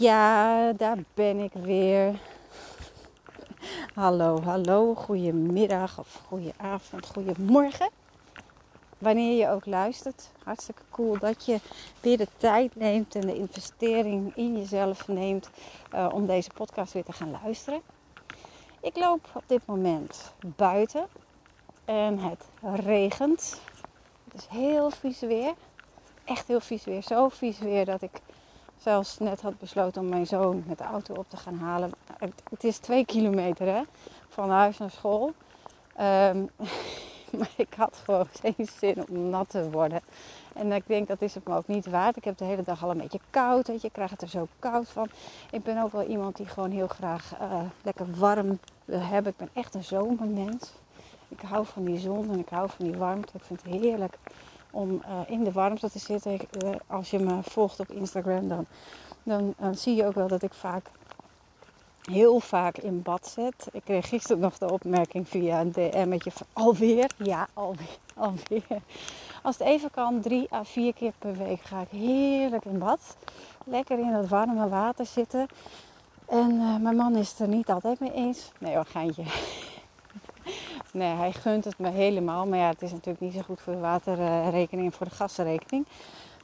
Ja, daar ben ik weer. Hallo, hallo, goedemiddag of goedenavond, goedemorgen. Wanneer je ook luistert, hartstikke cool dat je weer de tijd neemt en de investering in jezelf neemt uh, om deze podcast weer te gaan luisteren. Ik loop op dit moment buiten en het regent. Het is heel vies weer. Echt heel vies weer. Zo vies weer dat ik zelfs net had besloten om mijn zoon met de auto op te gaan halen. Het, is twee kilometer hè, van huis naar school. Um, maar ik had gewoon geen zin om nat te worden. En ik denk dat is het me ook niet waard. Ik heb de hele dag al een beetje koud. Weet je, ik krijg het er zo koud van. Ik ben ook wel iemand die gewoon heel graag uh, lekker warm wil hebben. Ik ben echt een zomermens. Ik hou van die zon en ik hou van die warmte. Ik vind het heerlijk om uh, in de warmte te zitten. Uh, als je me volgt op Instagram, dan, dan, zie je ook wel dat ik vaak heel vaak in bad zit. Ik kreeg gisteren nog de opmerking via een DM'tje van alweer. Ja, alweer, alweer. Als het even kan, drie à vier keer per week ga ik heerlijk in bad. Lekker in het warme water zitten. En uh, mijn man is er niet altijd mee eens. Nee hoor, geintje. nee, hij gunt het me helemaal. Maar ja, het is natuurlijk niet zo goed voor de waterrekening en voor de gasrekening.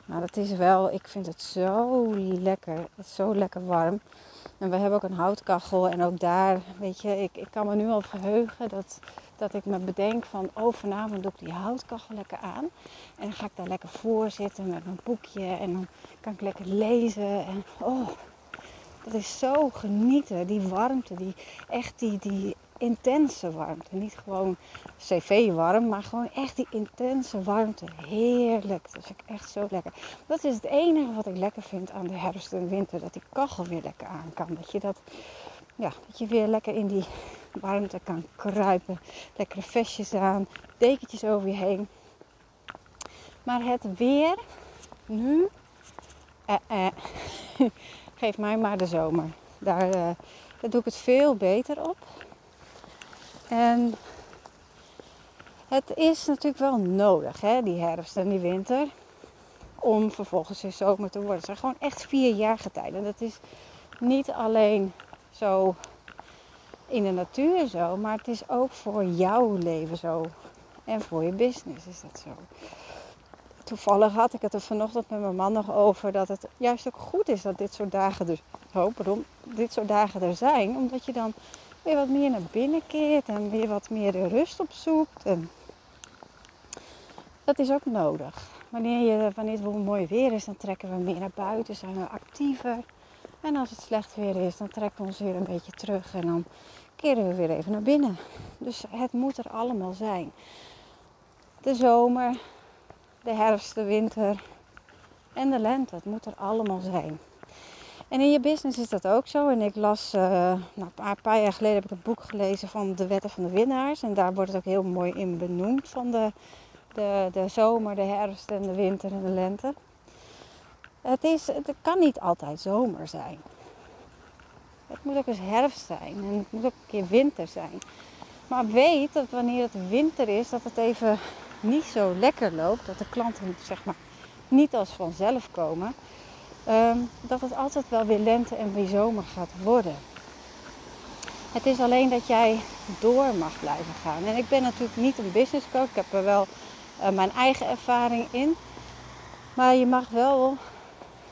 Maar het is wel, ik vind het zo lekker. Het is zo lekker warm. En we hebben ook een houtkachel. En ook daar, weet je, ik, ik kan me nu al verheugen dat, dat ik me bedenk van... Oh, vanavond doe ik die houtkachel lekker aan. En dan ga ik daar lekker voor zitten met mijn boekje. En dan kan ik lekker lezen. En oh, dat is zo genieten. Die warmte, die, echt die, die intense warmte. Niet gewoon cv-warm, maar gewoon echt die intense warmte. Heerlijk. Dat ik echt zo lekker. Dat is het enige wat ik lekker vind aan de herfst en winter. Dat die kachel weer lekker aan kan. Dat je, dat, ja, dat je weer lekker in die warmte kan kruipen. Lekkere vestjes aan, dekentjes over je heen. Maar het weer nu, eh, eh, geef mij maar de zomer. Daar, uh, daar doe ik het veel beter op. En het is natuurlijk wel nodig, hè, die herfst en die winter, om vervolgens weer zomer te worden. Het zijn gewoon echt vier jaargetijden. Dat is niet alleen zo in de natuur zo, maar het is ook voor jouw leven zo. En voor je business is dat zo. Toevallig had ik het er vanochtend met mijn man nog over dat het juist ook goed is dat dit soort dagen er, oh, pardon, dit soort dagen er zijn. Omdat je dan weer wat meer naar binnen keert en weer wat meer de rust opzoekt. En dat is ook nodig. Wanneer, je, wanneer het mooi weer is, dan trekken we meer naar buiten, zijn we actiever. En als het slecht weer is, dan trekken we ons weer een beetje terug en dan keren we weer even naar binnen. Dus het moet er allemaal zijn. De zomer, de herfst, de winter en de lente, het moet er allemaal zijn. En in je business is dat ook zo. En ik las, uh, nou, een paar jaar geleden heb ik een boek gelezen van de wetten van de winnaars. En daar wordt het ook heel mooi in benoemd van de, de, de zomer, de herfst en de winter en de lente. Het, is, het kan niet altijd zomer zijn. Het moet ook eens herfst zijn en het moet ook een keer winter zijn. Maar weet dat wanneer het winter is, dat het even niet zo lekker loopt. Dat de klanten zeg maar niet als vanzelf komen. Ehm, dat het altijd wel weer lente en weer zomer gaat worden. Het is alleen dat jij door mag blijven gaan. En ik ben natuurlijk niet een business coach. Ik heb er wel uh, mijn eigen ervaring in. Maar je mag wel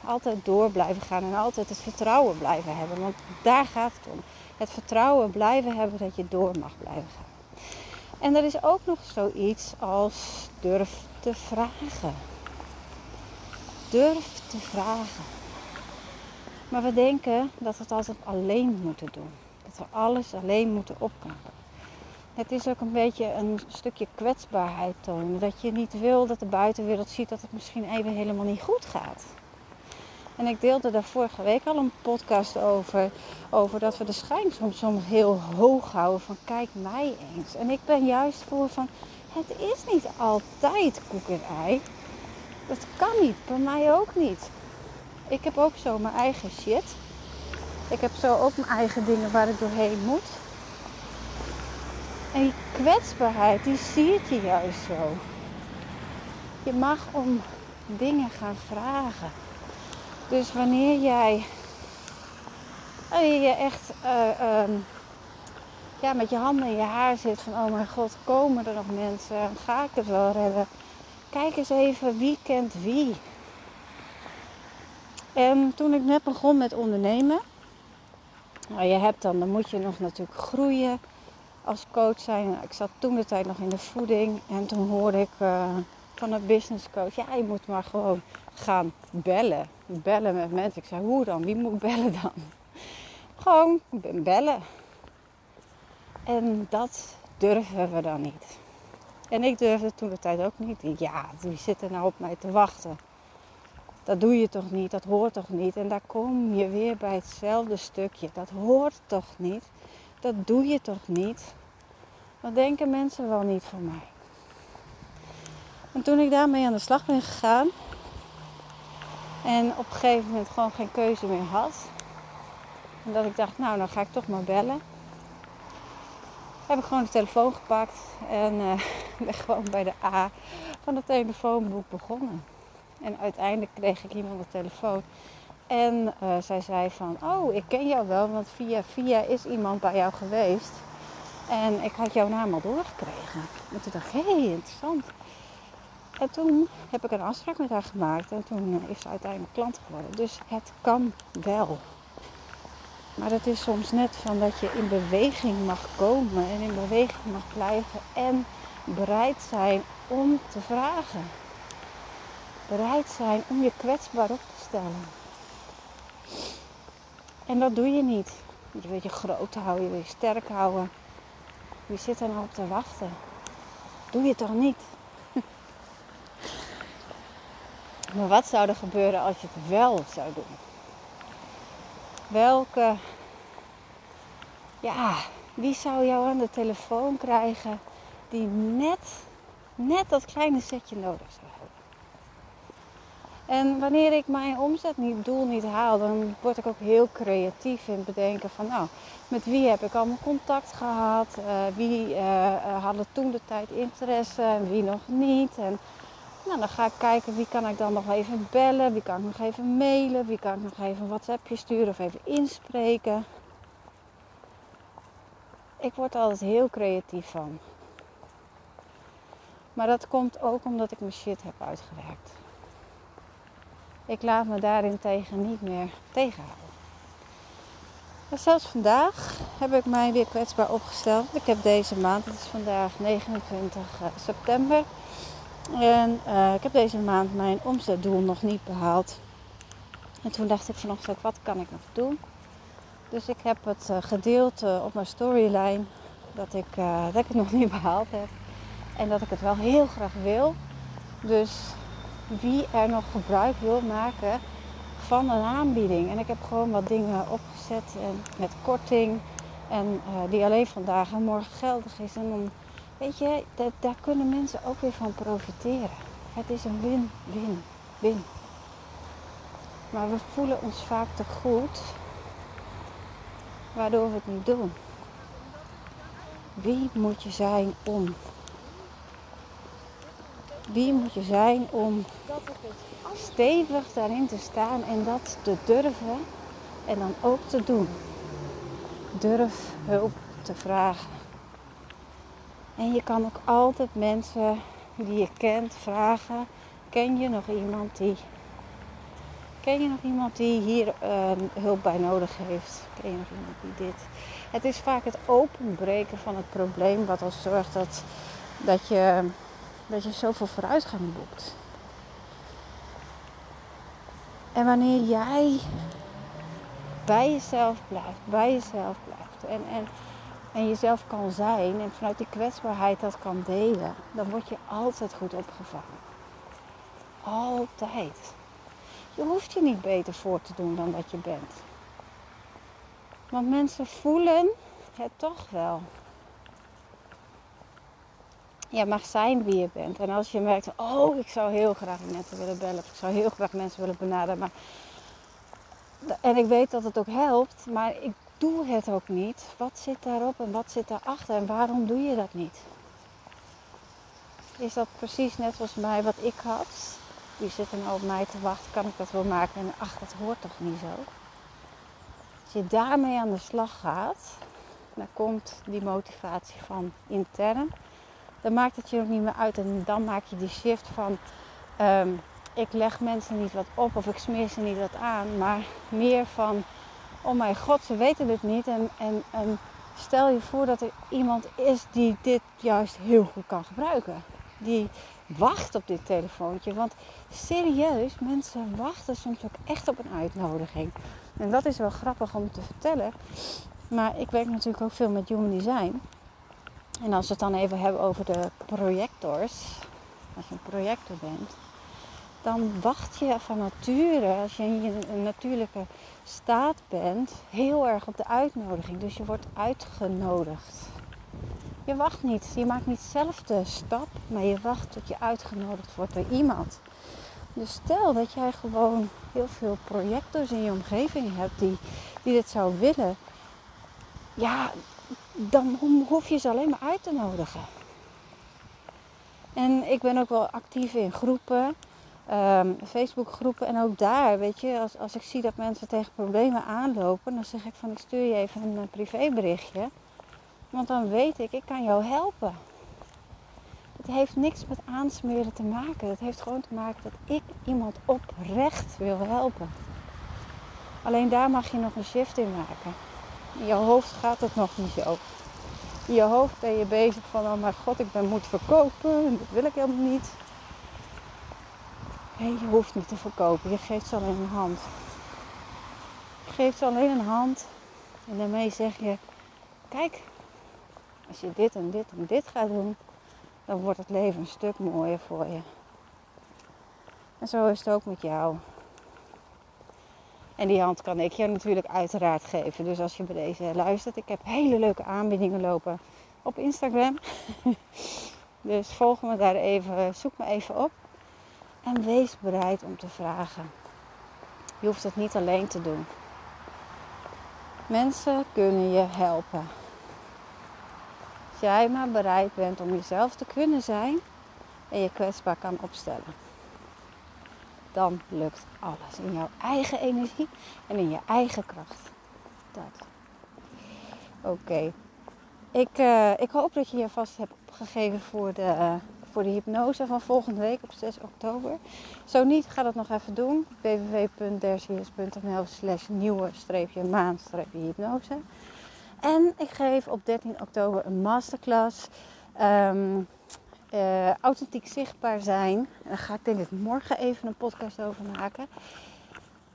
altijd door blijven gaan en altijd het vertrouwen blijven hebben. Want daar gaat het om. Het vertrouwen blijven hebben dat je door mag blijven gaan. En er is ook nog zoiets als durf te vragen durf te vragen. Maar we denken dat we het altijd alleen moeten doen. Dat we alles alleen moeten opknappen. het is ook een beetje een stukje kwetsbaarheid tonen. Dat je niet wil dat de buitenwereld ziet dat het misschien even helemaal niet goed gaat. En ik deelde daar vorige week al een podcast over. Over dat we de schijn soms, soms heel hoog houden. Van kijk mij eens. En ik ben juist voor van het is niet altijd koek en ei. Dat kan niet. Bij mij ook niet. Ik heb ook zo mijn eigen shit. Ik heb zo ook mijn eigen dingen waar ik doorheen moet. En die kwetsbaarheid, die ziet je juist zo. Je mag om dingen gaan vragen. Dus wanneer jij je echt uh, um, ja, met je handen in je haar zit van oh mijn god, komen er nog mensen? Ga ik het wel redden? Kijk eens even wie kent wie. En toen ik net begon met ondernemen, nou, je hebt dan, dan moet je nog natuurlijk groeien als coach zijn. Ik zat toen de tijd nog in de voeding en toen hoorde ik uh, van een business coach, ja, je moet maar gewoon gaan bellen. Bellen met mensen. Ik zei, hoe dan? Wie moet bellen dan? Gewoon bellen. En dat durven we dan niet. En ik durfde toen de tijd ook niet. Ja, wie zit er nou op mij te wachten? Dat doe je toch niet, dat hoort toch niet. En daar kom je weer bij hetzelfde stukje. Dat hoort toch niet, dat doe je toch niet. Wat denken mensen wel niet van mij? En toen ik daarmee aan de slag ben gegaan en op een gegeven moment gewoon geen keuze meer had, en dat ik dacht, nou dan ga ik toch maar bellen, heb ik gewoon de telefoon gepakt en uh, ben gewoon bij de A van het telefoonboek begonnen. En uiteindelijk kreeg ik iemand de telefoon. En uh, zij zei van, oh, ik ken jou wel, want via via is iemand bij jou geweest. En ik had jouw naam al doorgekregen. En toen dacht ik, hé, hey, interessant. En toen heb ik een afspraak met haar gemaakt. En toen is ze uiteindelijk klant geworden. Dus het kan wel. Maar het is soms net van dat je in beweging mag komen en in beweging mag blijven en bereid zijn om te vragen. Bereid zijn om je kwetsbaar op te stellen. En dat doe je niet. Je wil je groot houden, je wil je sterk houden. Wie zit er nou op te wachten? Doe je toch niet? maar wat zou er gebeuren als je het wel zou doen? Welke, ja, wie zou jou aan de telefoon krijgen die net, net dat kleine setje nodig zou hebben? En wanneer ik mijn omzet niet, doel niet haal, dan word ik ook heel creatief in bedenken van nou, met wie heb ik allemaal contact gehad, uh, wie uh, hadden toen de tijd interesse en wie nog niet. En nou, dan ga ik kijken wie kan ik dan nog even bellen, wie kan ik nog even mailen, wie kan ik nog even een WhatsAppje sturen of even inspreken. Ik word altijd heel creatief van. Maar dat komt ook omdat ik mijn shit heb uitgewerkt. Ik laat me daarin tegen niet meer tegenhouden. En zelfs vandaag heb ik mij weer kwetsbaar opgesteld. Ik heb deze maand, het is vandaag 29 eh, september. En uh, ik heb deze maand mijn omzetdoel nog niet behaald. En toen dacht ik vanochtend, wat kan ik nog doen? Dus ik heb het uh, gedeeld uh, op mijn storyline dat ik, dat ik het nog niet behaald heb. En dat ik het wel heel graag wil. Dus wie er nog gebruik wil maken van een aanbieding. En ik heb gewoon wat dingen opgezet met korting. En die alleen vandaag en morgen geldig is. En dan, weet je, daar kunnen mensen ook weer van profiteren. Het is een win, win, win. Maar we voelen ons vaak te goed, waardoor we het niet doen. Wie moet je zijn om wie moet je zijn om stevig daarin te staan en dat te durven en dan ook te doen. Durf hulp te vragen. En je kan ook altijd mensen die je kent vragen: ken je nog iemand die Ken je nog iemand die hier uh, hulp bij nodig heeft? Ken je nog iemand die dit? Het is vaak het openbreken van het probleem wat al zorgt dat, dat je dat je zoveel vooruitgang boekt. En wanneer jij bij jezelf blijft, bij jezelf blijft en, en en jezelf kan zijn en vanuit die kwetsbaarheid dat kan delen, dan word je altijd goed opgevangen. Altijd. Je hoeft je niet beter voor te doen dan dat je bent. Want mensen voelen het toch wel. Je mag zijn wie je bent. En als je merkt, oh, ik zou heel graag mensen willen bellen. Of ik zou heel graag mensen willen benaderen. Maar... En ik weet dat het ook helpt. Maar ik doe het ook niet. Wat zit daarop en wat zit daarachter? En waarom doe je dat niet? Is dat precies net zoals mij wat ik had? Die zitten nou op mij te wachten. Kan ik dat wel maken? En ach, dat hoort toch niet zo? Als je daarmee aan de slag gaat, dan komt die motivatie van intern. Dan maakt het je ook niet meer uit. En dan maak je die shift van ehm, ik leg mensen niet wat op of ik smeer ze niet wat aan. Maar meer van oh mijn god, ze weten het niet. En, en, en stel je voor dat er iemand is die dit juist heel goed kan gebruiken. Die wacht op dit telefoontje. Want serieus, mensen wachten soms ook echt op een uitnodiging. En dat is wel grappig om te vertellen. Maar ik werk natuurlijk ook veel met human design. En als we het dan even hebben over de projectors. Als je een projector bent. Dan wacht je van nature, als je in een natuurlijke staat bent, heel erg op de uitnodiging. Dus je wordt uitgenodigd. Je wacht niet. Je maakt niet zelf de stap, maar je wacht tot je uitgenodigd wordt door iemand. Dus stel dat jij gewoon heel veel projectors in je omgeving hebt die, die dit zou willen. Ja, dan hoef je ze alleen maar uit te nodigen. En ik ben ook wel actief in groepen, um, Facebookgroepen. En ook daar, weet je, als, als ik zie dat mensen tegen problemen aanlopen, dan zeg ik van ik stuur je even een privéberichtje. Want dan weet ik, ik kan jou helpen. Het heeft niks met aansmeren te maken. Het heeft gewoon te maken dat ik iemand oprecht wil helpen. Alleen daar mag je nog een shift in maken. In je hoofd gaat het nog niet zo. In je hoofd ben je bezig van, oh mijn god, ik ben moet verkopen. En dat wil ik helemaal niet. Je hoeft niet te verkopen. Je geeft ze alleen een hand. Je geeft ze alleen een hand. En daarmee zeg je, kijk, als je dit en dit en dit gaat doen, dan wordt het leven een stuk mooier voor je. En zo is het ook met jou. En die hand kan ik je natuurlijk uiteraard geven. Dus als je bij deze luistert, ik heb hele leuke aanbiedingen lopen op Instagram. dus volg me daar even, zoek me even op. En wees bereid om te vragen. Je hoeft het niet alleen te doen. Mensen kunnen je helpen jij maar bereid bent om jezelf te kunnen zijn en je kwetsbaar kan opstellen. Dan lukt alles in jouw eigen energie en in je eigen kracht. Dat. Oké. Ik, uh, ik hoop dat je je vast hebt gegeven voor de, uh, voor de hypnose van volgende week op 6 oktober. Zo niet, ga dat nog even doen. www.dersius.nl slash nieuwe maan hypnose. En ik geef op 13 oktober een masterclass. Um, authentiek zichtbaar zijn. Daar ga ik denk ik morgen even een podcast over maken.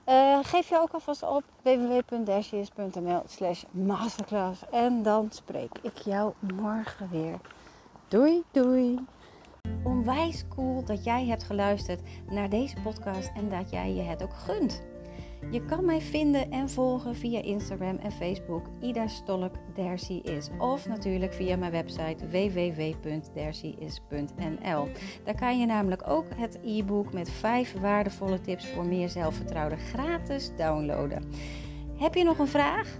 Uh, geef je ook alvast op www.dashes.nl slash masterclass. En dan spreek ik jou morgen weer. Doei doei! Onwijs cool dat jij hebt geluisterd naar deze podcast en dat jij je het ook gunt. Je kan mij vinden en volgen via Instagram en Facebook Ida Stolk is. Of natuurlijk via mijn website www.dercyis.nl. Daar kan je namelijk ook het e-book met 5 waardevolle tips voor meer zelfvertrouwen gratis downloaden. Heb je nog een vraag?